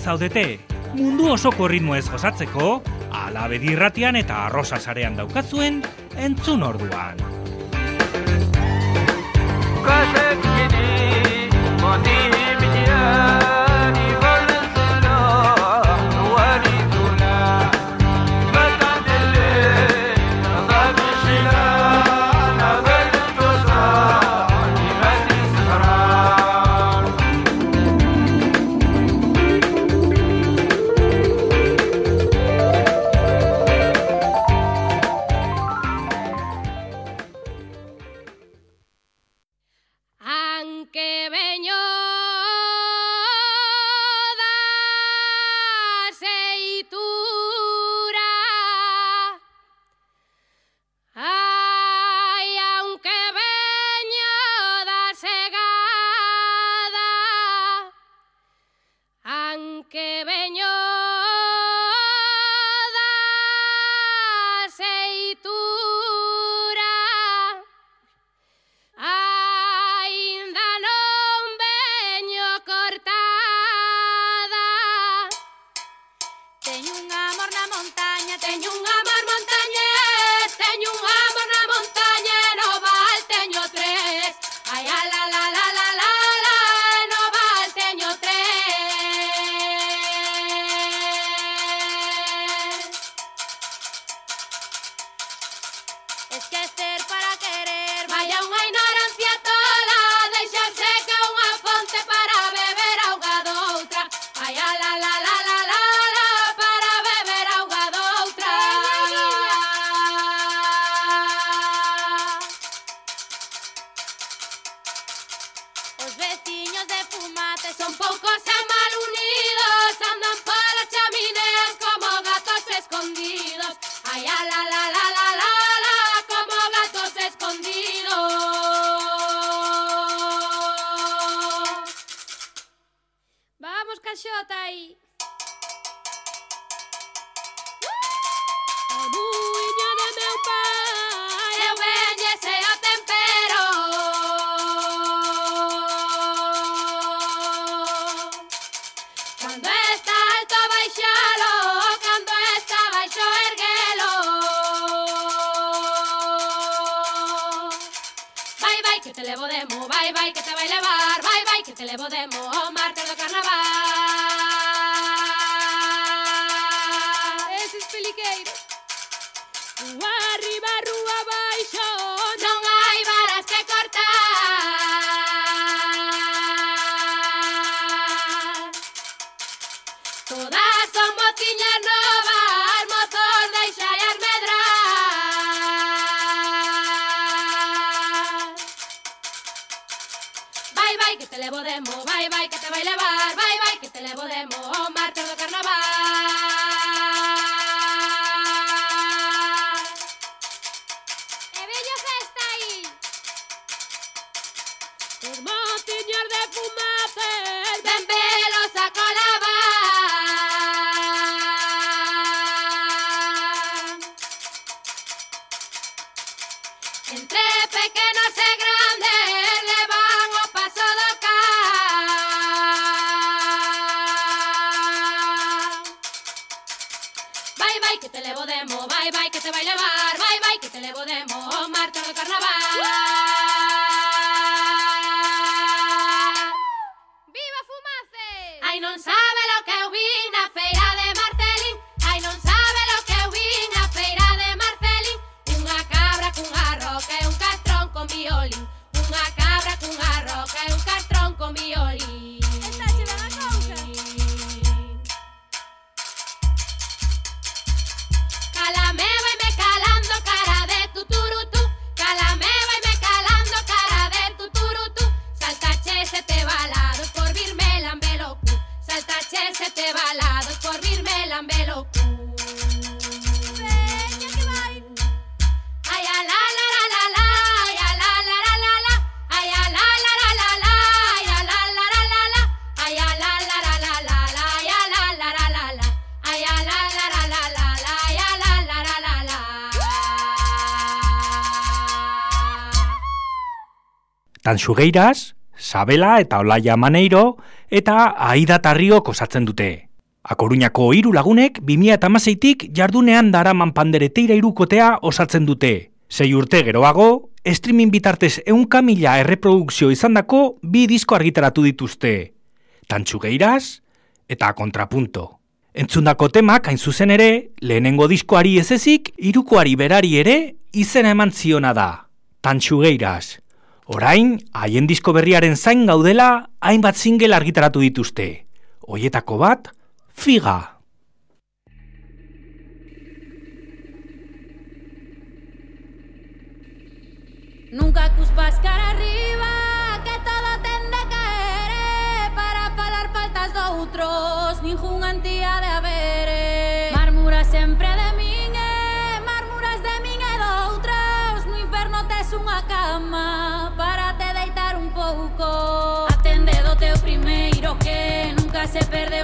Zaudete. Mundu osoko ritmo ez gozatzeko Ala bedirratian eta arrosa sarean daukazuen entzun orduan que baile bar, bye bye, que te levo de. Tanxugeiraz, Sabela eta Olaia Maneiro eta Aida Tarriok osatzen dute. Akoruñako hiru lagunek 2016tik jardunean daraman pandereteira irukotea osatzen dute. Sei urte geroago, streaming bitartez eunka mila erreprodukzio izandako bi disko argitaratu dituzte. Tantxugeiraz eta kontrapunto. Entzundako temak hain zuzen ere, lehenengo diskoari ez ezik, irukoari berari ere izena eman ziona da. Tantxugeiraz. Orain, haien disko berriaren zain gaudela, hainbat single argitaratu dituzte. Hoietako bat, Figa. Nunca cuspas cara arriba, que todo ten de caer para falar faltas otros, nin jungantía de haberes. Marmura sempre de min, marmuras de min e doutros, no inferno tes unha cama. se perde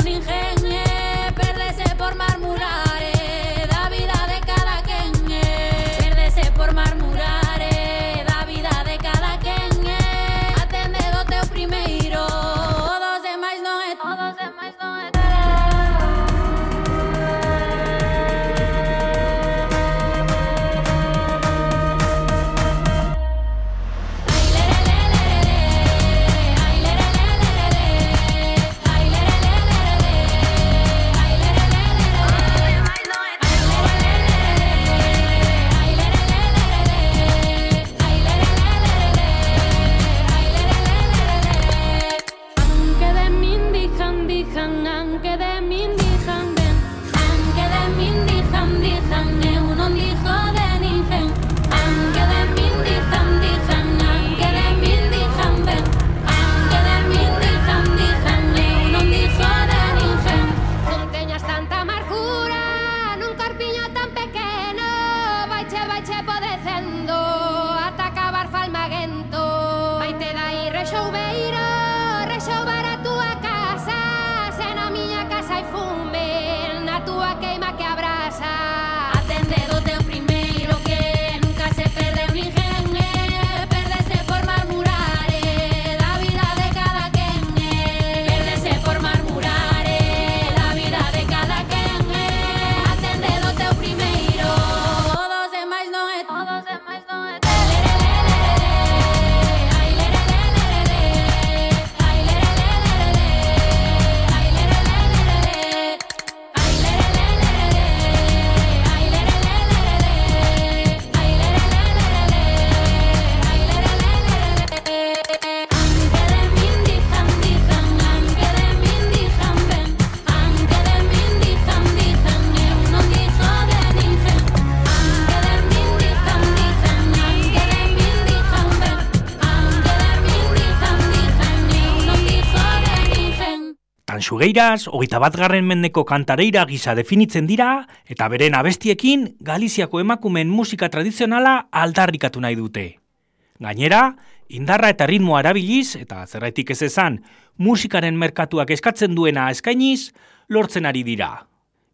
Tanxugeiras, hogeita bat garren mendeko kantareira gisa definitzen dira, eta beren abestiekin Galiziako emakumen musika tradizionala aldarrikatu nahi dute. Gainera, indarra eta ritmoa erabiliz, eta zerraitik ez esan, musikaren merkatuak eskatzen duena eskainiz, lortzen ari dira.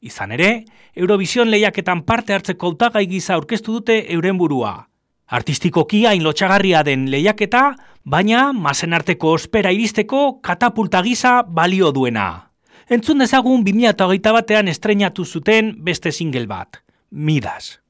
Izan ere, Eurovision lehiaketan parte hartzeko hautagai gisa aurkeztu dute euren burua. Artistikoki hain lotxagarria den lehiaketa, baina masen arteko ospera iristeko katapulta gisa balio duena. Entzun dezagun 2008 batean estreinatu zuten beste single bat, Midas.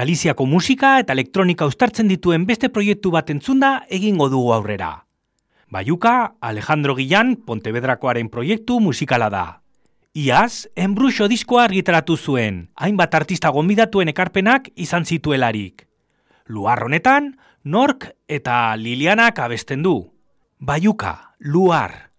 Galiziako musika eta elektronika uztartzen dituen beste proiektu bat entzunda egingo dugu aurrera. Baiuka, Alejandro Guillan, Pontevedrakoaren proiektu musikala da. Iaz, enbruxo diskoa argitaratu zuen, hainbat artista gonbidatuen ekarpenak izan zituelarik. Luar honetan, Nork eta Lilianak abesten du. Baiuka, Luar.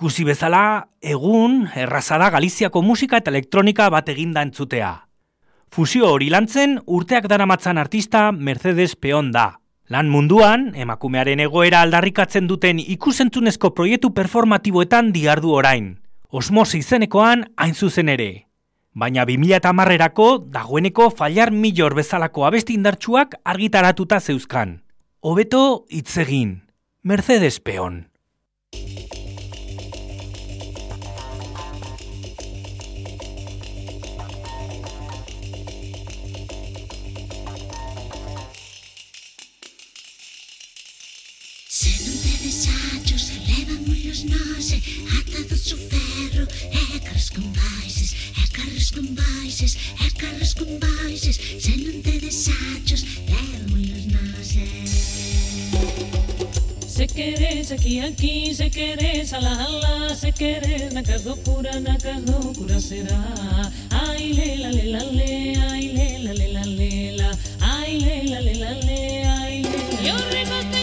Ikusi bezala, egun erraza da Galiziako musika eta elektronika bat eginda entzutea. Fusio hori lantzen urteak daramatzan artista Mercedes Peon da. Lan munduan, emakumearen egoera aldarrikatzen duten ikusentzunezko proiektu performatiboetan diardu orain. Osmosi izenekoan hain zuzen ere. Baina 2010erako dagoeneko fallar millor bezalako abesti indartsuak argitaratuta zeuzkan. Hobeto hitz egin. Mercedes Peon. noises, e carros con boises, se non tedes sachos, démolos noses. Se queres aquí, aquí, se queres alá, alá, se queres na casa cura, na casa cura será. Ai, lela, lela, le, ai, lela, lela, lela, ai, lela, lela, le, ai, lela. Yo remate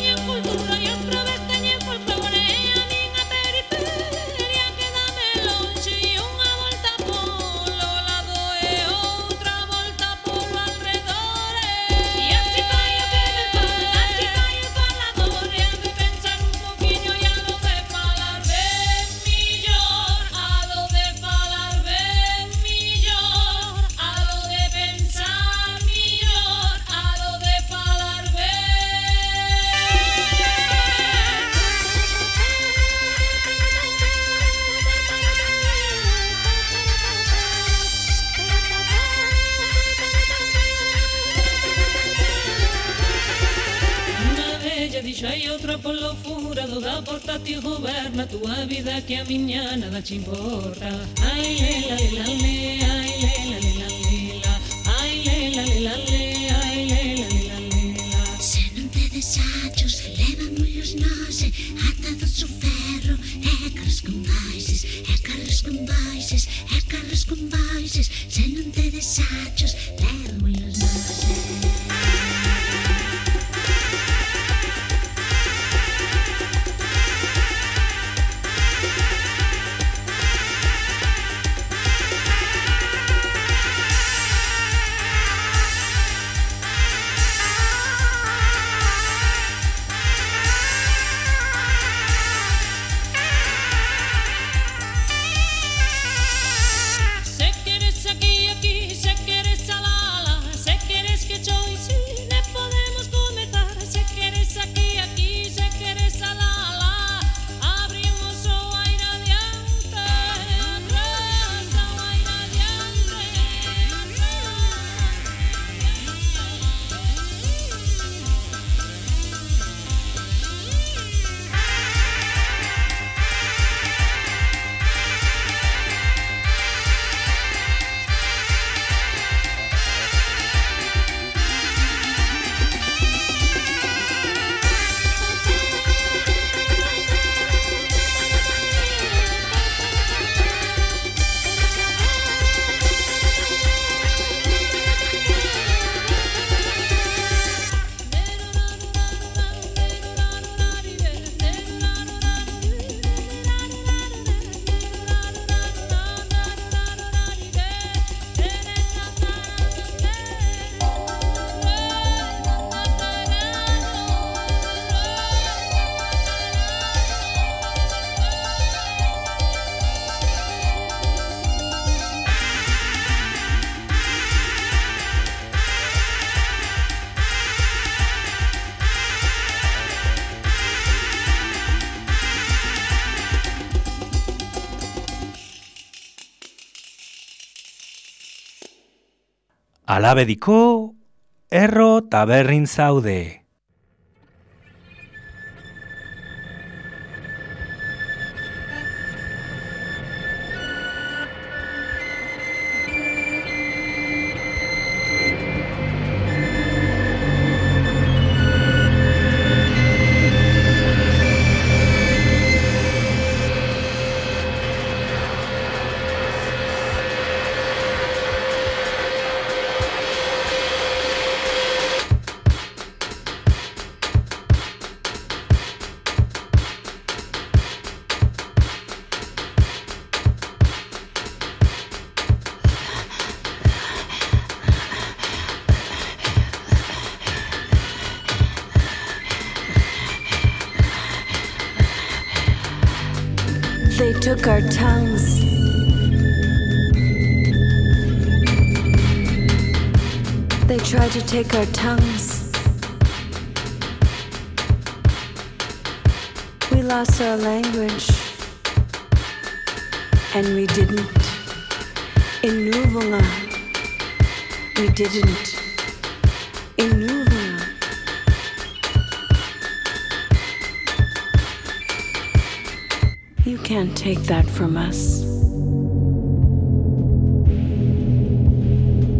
que a miña nada te importa Ai lela lela lela lela Alabediko, erro taberrin zaude. They took our tongues. They tried to take our tongues. We lost our language. And we didn't. In Nuvunga, we didn't. In Nuvunga. Can't take that from us.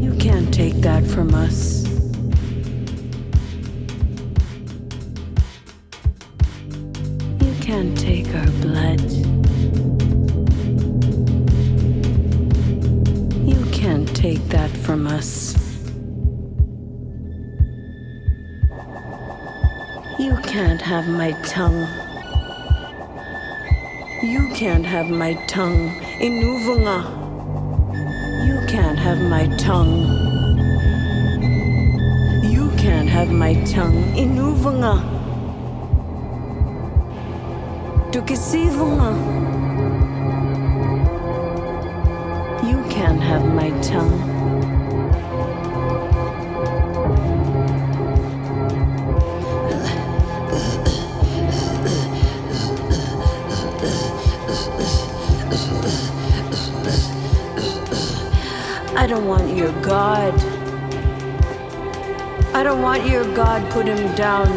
You can't take that from us. Have my tongue. Inuvunga. You can't have my tongue. You can't have my tongue. Inuvunga. Tukisivunga. You can't have my tongue. I don't want your God. I don't want your God. Put him down.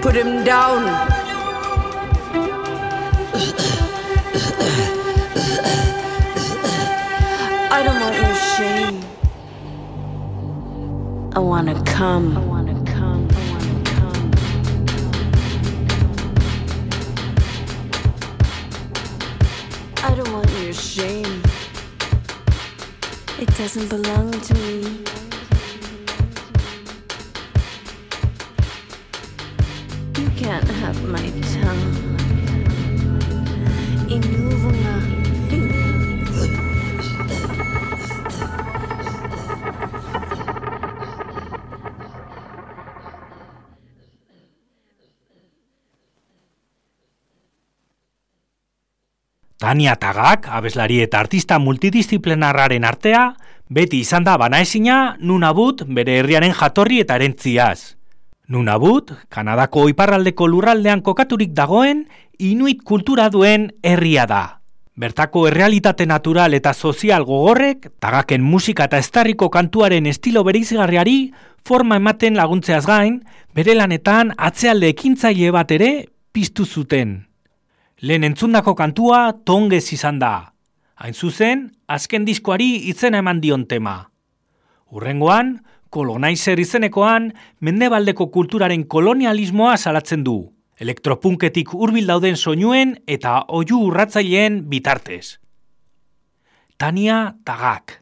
Put him down. I don't want your shame. I want to come. I want to come. I want to come. I don't want your shame. It doesn't belong to me. You can't have my tongue. Inuvunga. Tania Tagak, abeslari eta artista multidisciplinarraren artea, beti izan da banaezina Nunabut bere herriaren jatorri eta erentziaz. Nunabut, Kanadako iparraldeko lurraldean kokaturik dagoen, inuit kultura duen herria da. Bertako errealitate natural eta sozial gogorrek, tagaken musika eta estarriko kantuaren estilo bereizgarriari forma ematen laguntzeaz gain, bere lanetan atzealde ekintzaile bat ere piztu zuten. Lehen entzundako kantua tongez izan da. Hain zuzen, azken diskoari izena eman dion tema. Urrengoan, kolonaizer izenekoan, mendebaldeko kulturaren kolonialismoa salatzen du. Elektropunketik hurbil dauden soinuen eta oiu urratzaileen bitartez. Tania Tagak.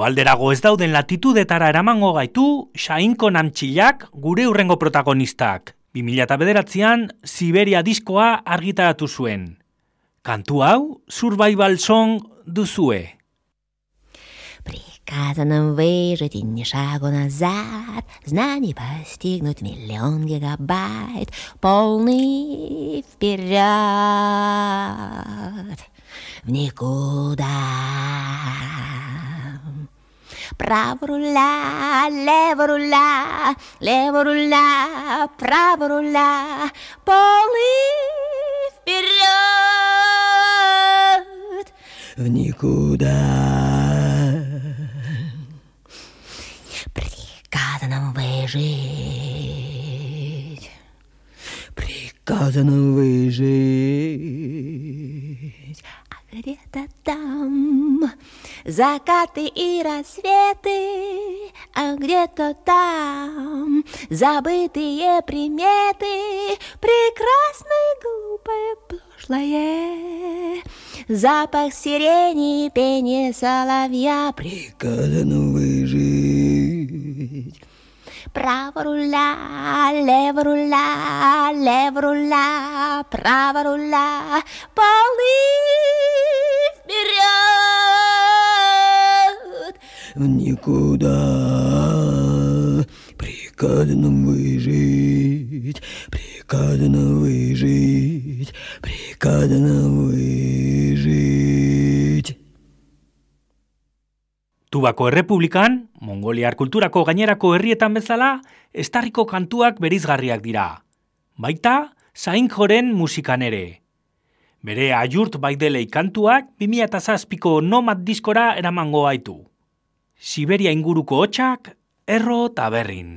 Egoalderago ez dauden latitudetara eramango gaitu Xainko namtxilak gure urrengo protagonistak. 2009an Siberia diskoa argitaratu zuen. Kantu hau survival song duzue. Приказано выжить и ни шагу назад, Знаний постигнуть миллион гигабайт, Полный вперед, в никуда. Право руля, лево руля, лево руля, право руля, полный вперед, в никуда. Приказано выжить. Приказано выжить. А где-то там закаты и рассветы, а где-то там забытые приметы, прекрасное, глупое, пошлое. Запах сирени и пение соловья приказано выжить. Право руля, лево руля, лево руля, право руля, полный вперед. В никуда приказано выжить, приказано выжить, приказано выжить. Tubako Errepublikan, Mongoliar kulturako gainerako herrietan bezala, estarriko kantuak berizgarriak dira. Baita, Zainjoren musikan ere. Bere aiurt baidelei kantuak 2007ko Nomad diskora eramango gaitu. Siberia inguruko hotxak, erro eta berrin.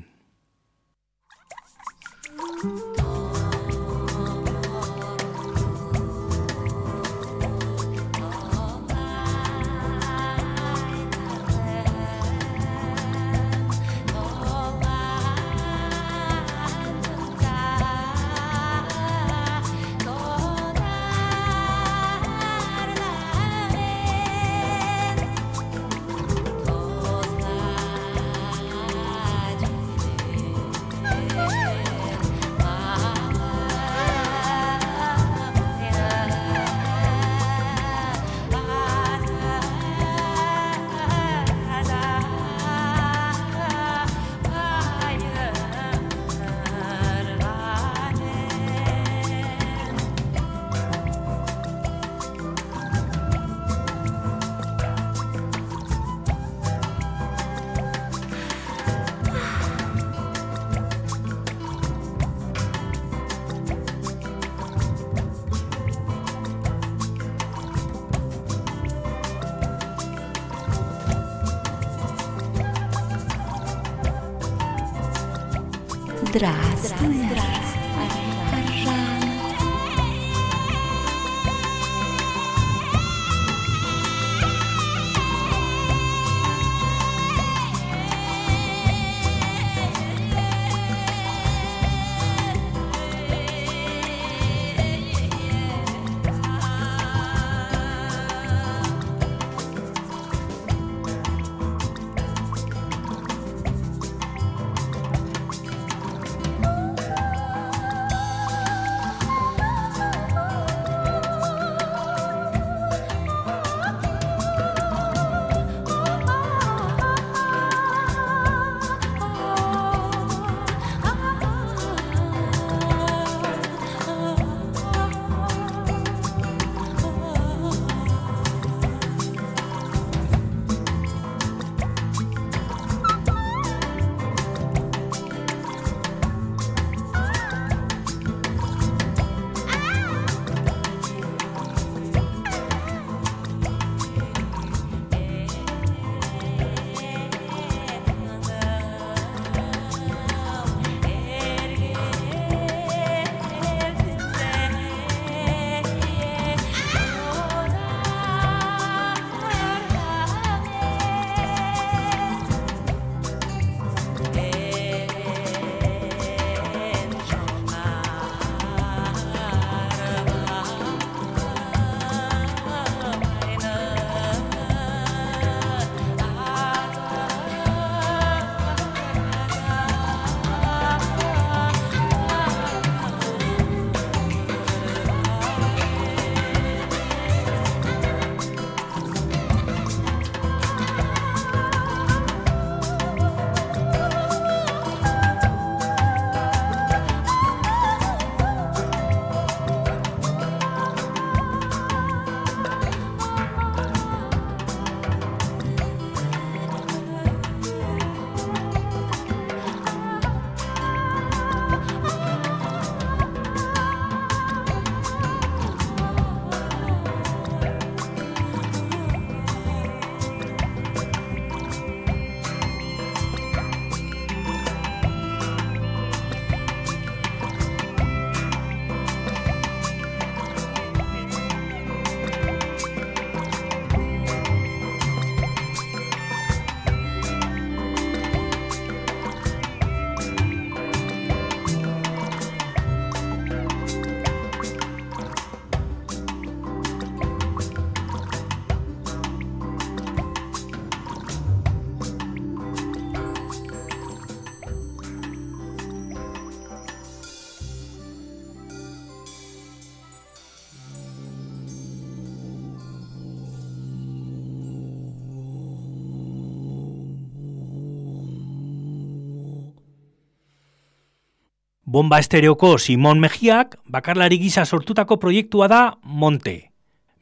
Bomba estereoko Simon Mejiak bakarlari gisa sortutako proiektua da Monte.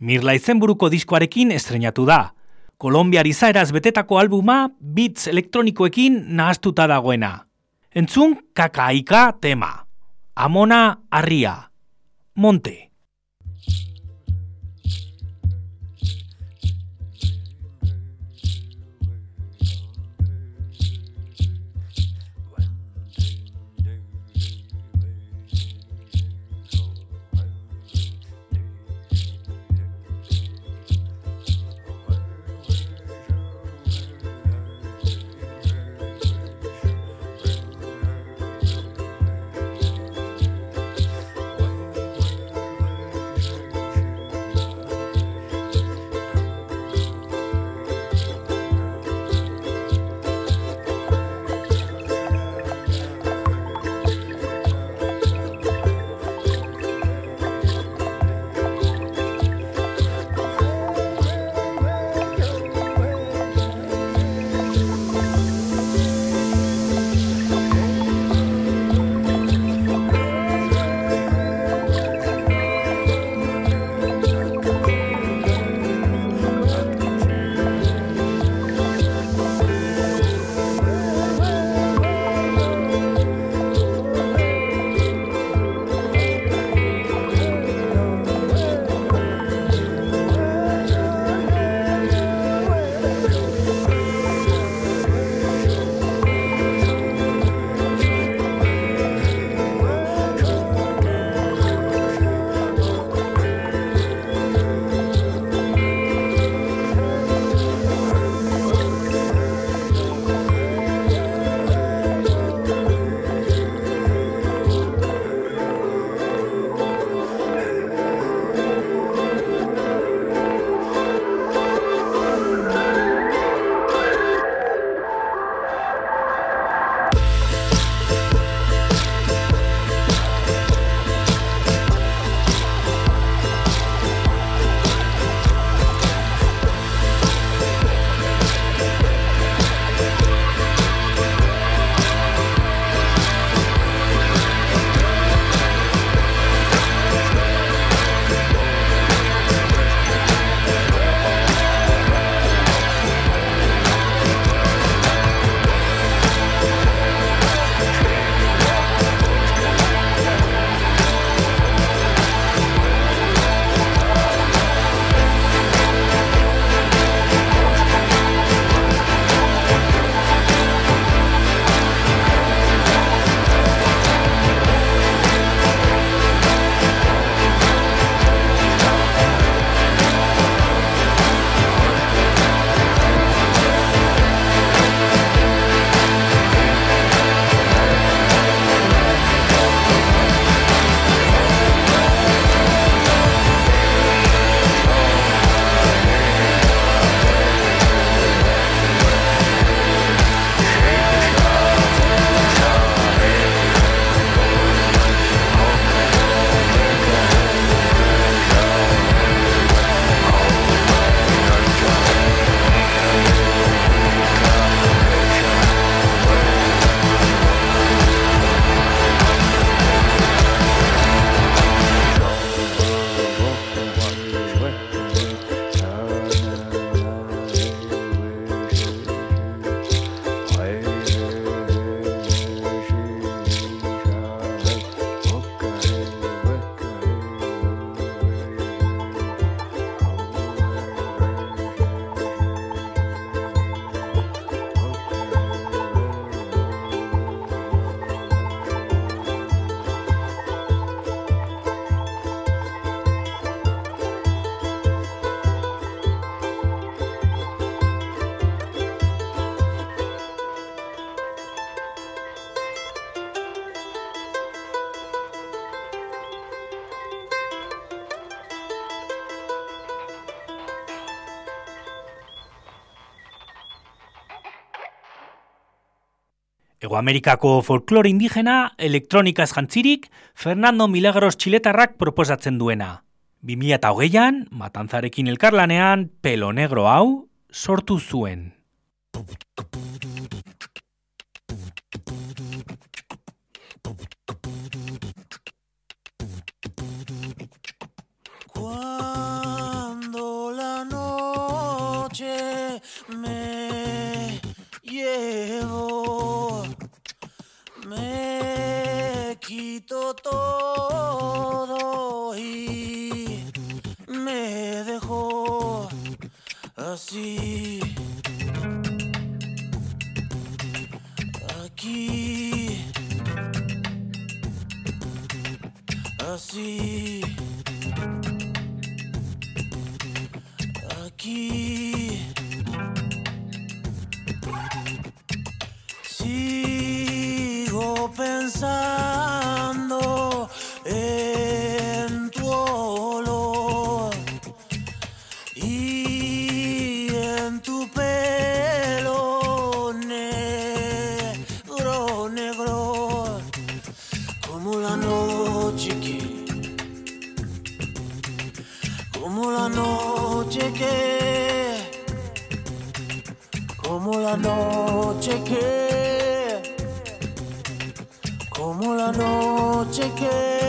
Mirla izenburuko diskoarekin estrenatu da. Kolombiar izaeraz betetako albuma beats elektronikoekin nahaztuta dagoena. Entzun kakaika tema. Amona harria. Monte. Ego Amerikako folklore indigena elektronikaz jantzirik Fernando Milagros txiletarrak proposatzen duena. 2008an, matanzarekin elkarlanean, pelo negro hau sortu zuen. Como la noche que, como la noche que, como la noche que.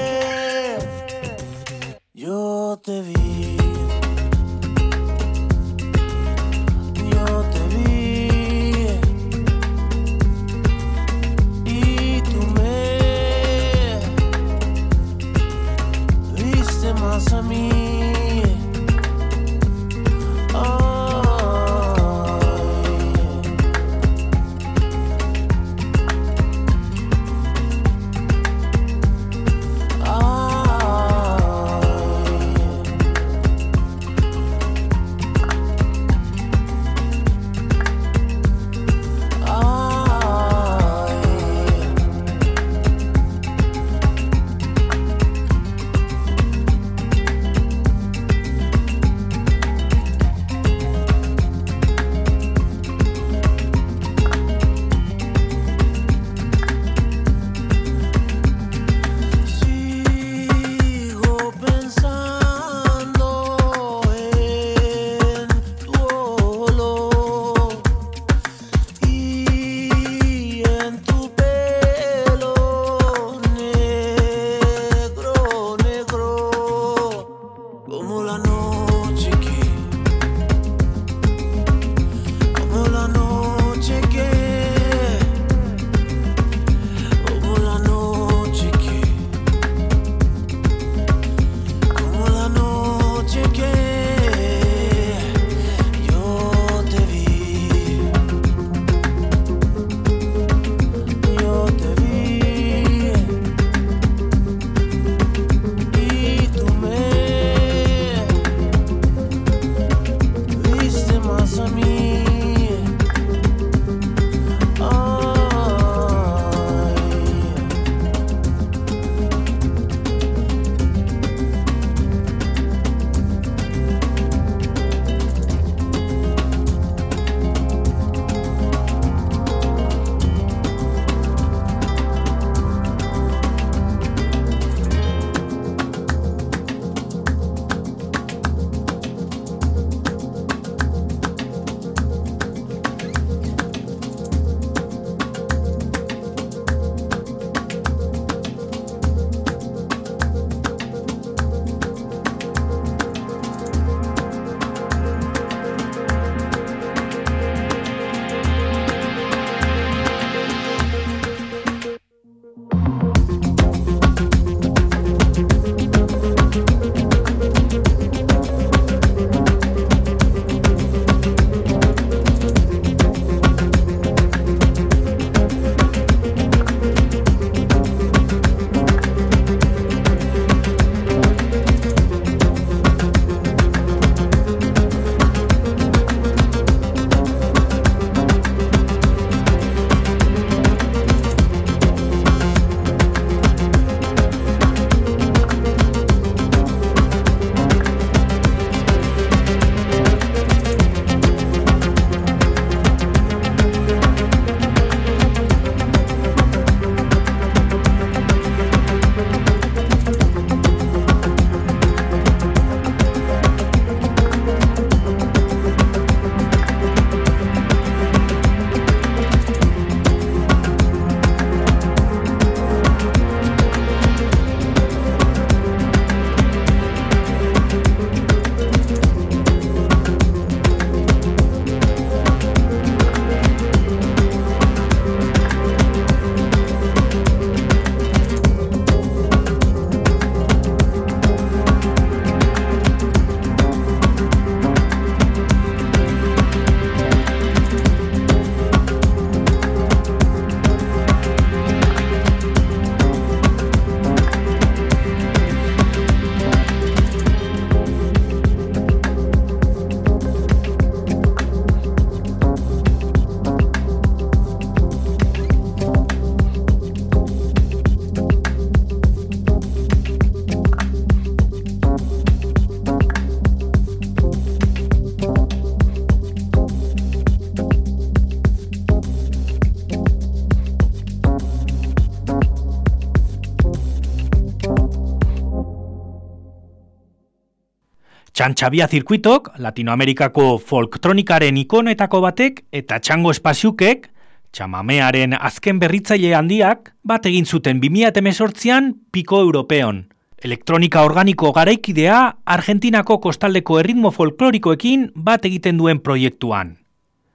Txantxabia zirkuitok, Latinoamerikako folktronikaren ikonetako batek eta txango espaziukek, txamamearen azken berritzaile handiak, bat egin zuten 2018an Piko Europeon. Elektronika organiko garaikidea Argentinako kostaldeko erritmo folklorikoekin bat egiten duen proiektuan.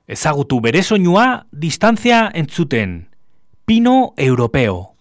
Ezagutu bere soinua distantzia entzuten. Pino Europeo.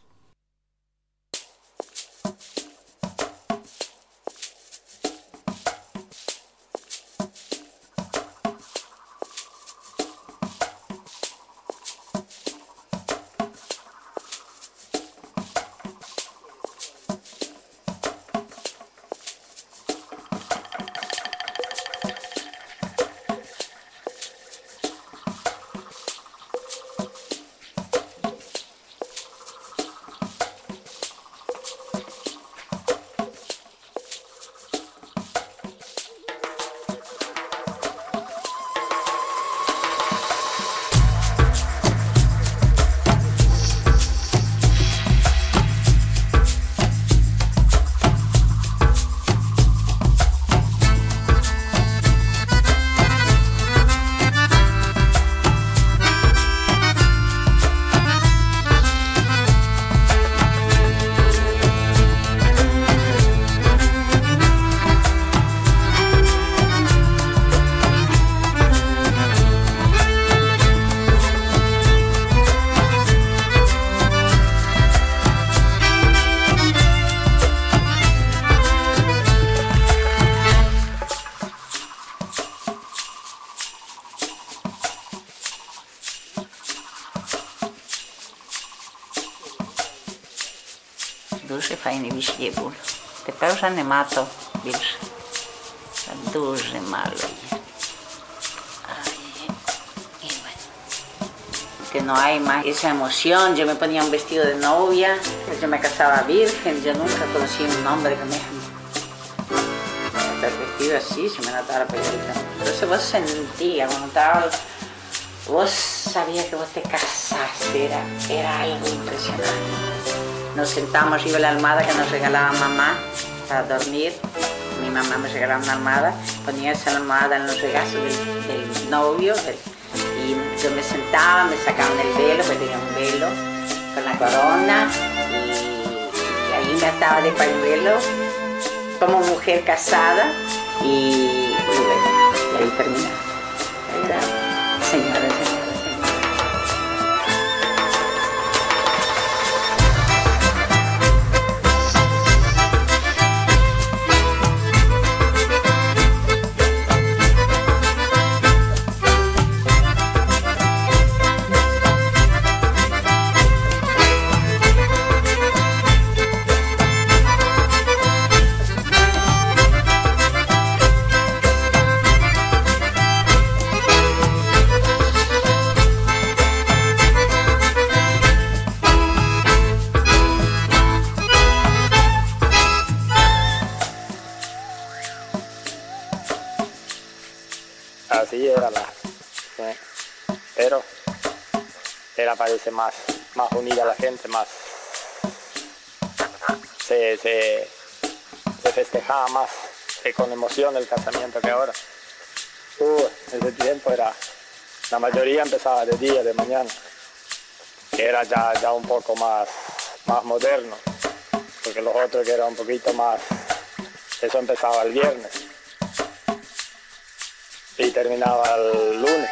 Rosa nemato, wiesz, za duży maluj. que no hay más esa emoción. Yo me ponía un vestido de novia, pues yo me casaba virgen, yo nunca conocí un hombre que me el vestido así, se me notaba la película. Entonces vos sentías, vos notabas, vos sabías que vos te casaste, era, era algo impresionante. Nos sentamos arriba de la almada que nos regalaba mamá para dormir. Mi mamá me regalaba una almohada, ponía esa almohada en los regazos del, novio y yo me sentaba, me sacaban el velo, porque tenía un velo con la corona y, ahí me ataba de pañuelo como mujer casada y, y ahí terminaba. Parece más, más unida la gente, más. Se, se, se festejaba más eh, con emoción el casamiento que ahora. Uh, ese tiempo era. La mayoría empezaba de día, de mañana. Que era ya, ya un poco más, más moderno. Porque los otros que era un poquito más. Eso empezaba el viernes y terminaba el lunes,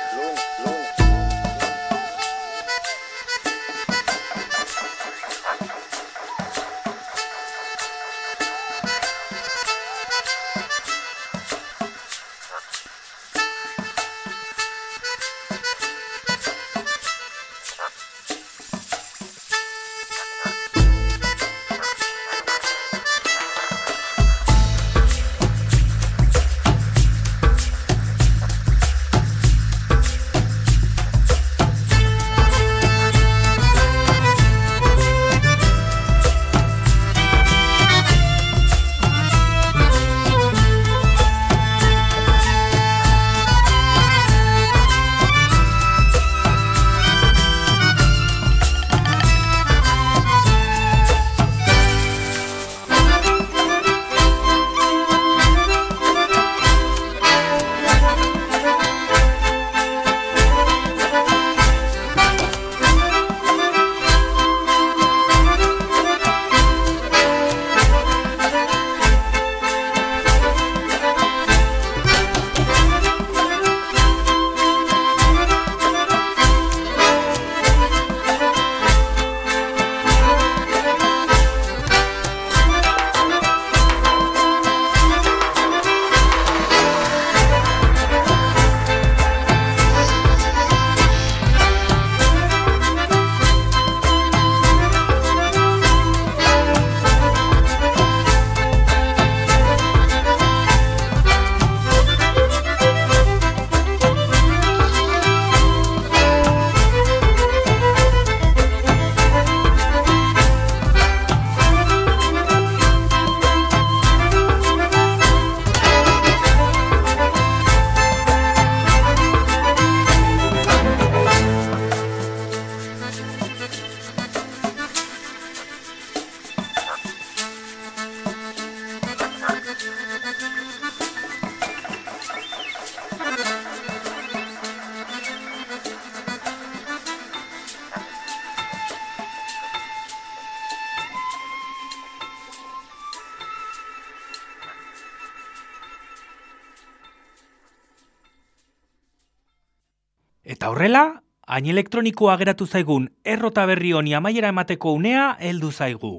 horrela, hain elektronikoa geratu zaigun errota berri honi amaiera emateko unea heldu zaigu.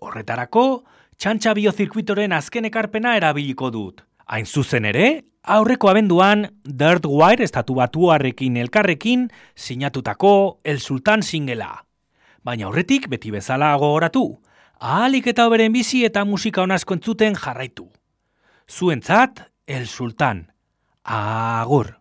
Horretarako, txantxa biozirkuitoren azken ekarpena erabiliko dut. Hain zuzen ere, aurreko abenduan Dirtwire estatu batuarrekin elkarrekin sinatutako El Sultan singela. Baina aurretik beti bezala gogoratu, ahalik eta hoberen bizi eta musika onasko entzuten jarraitu. Zuentzat, El Sultan. Agur.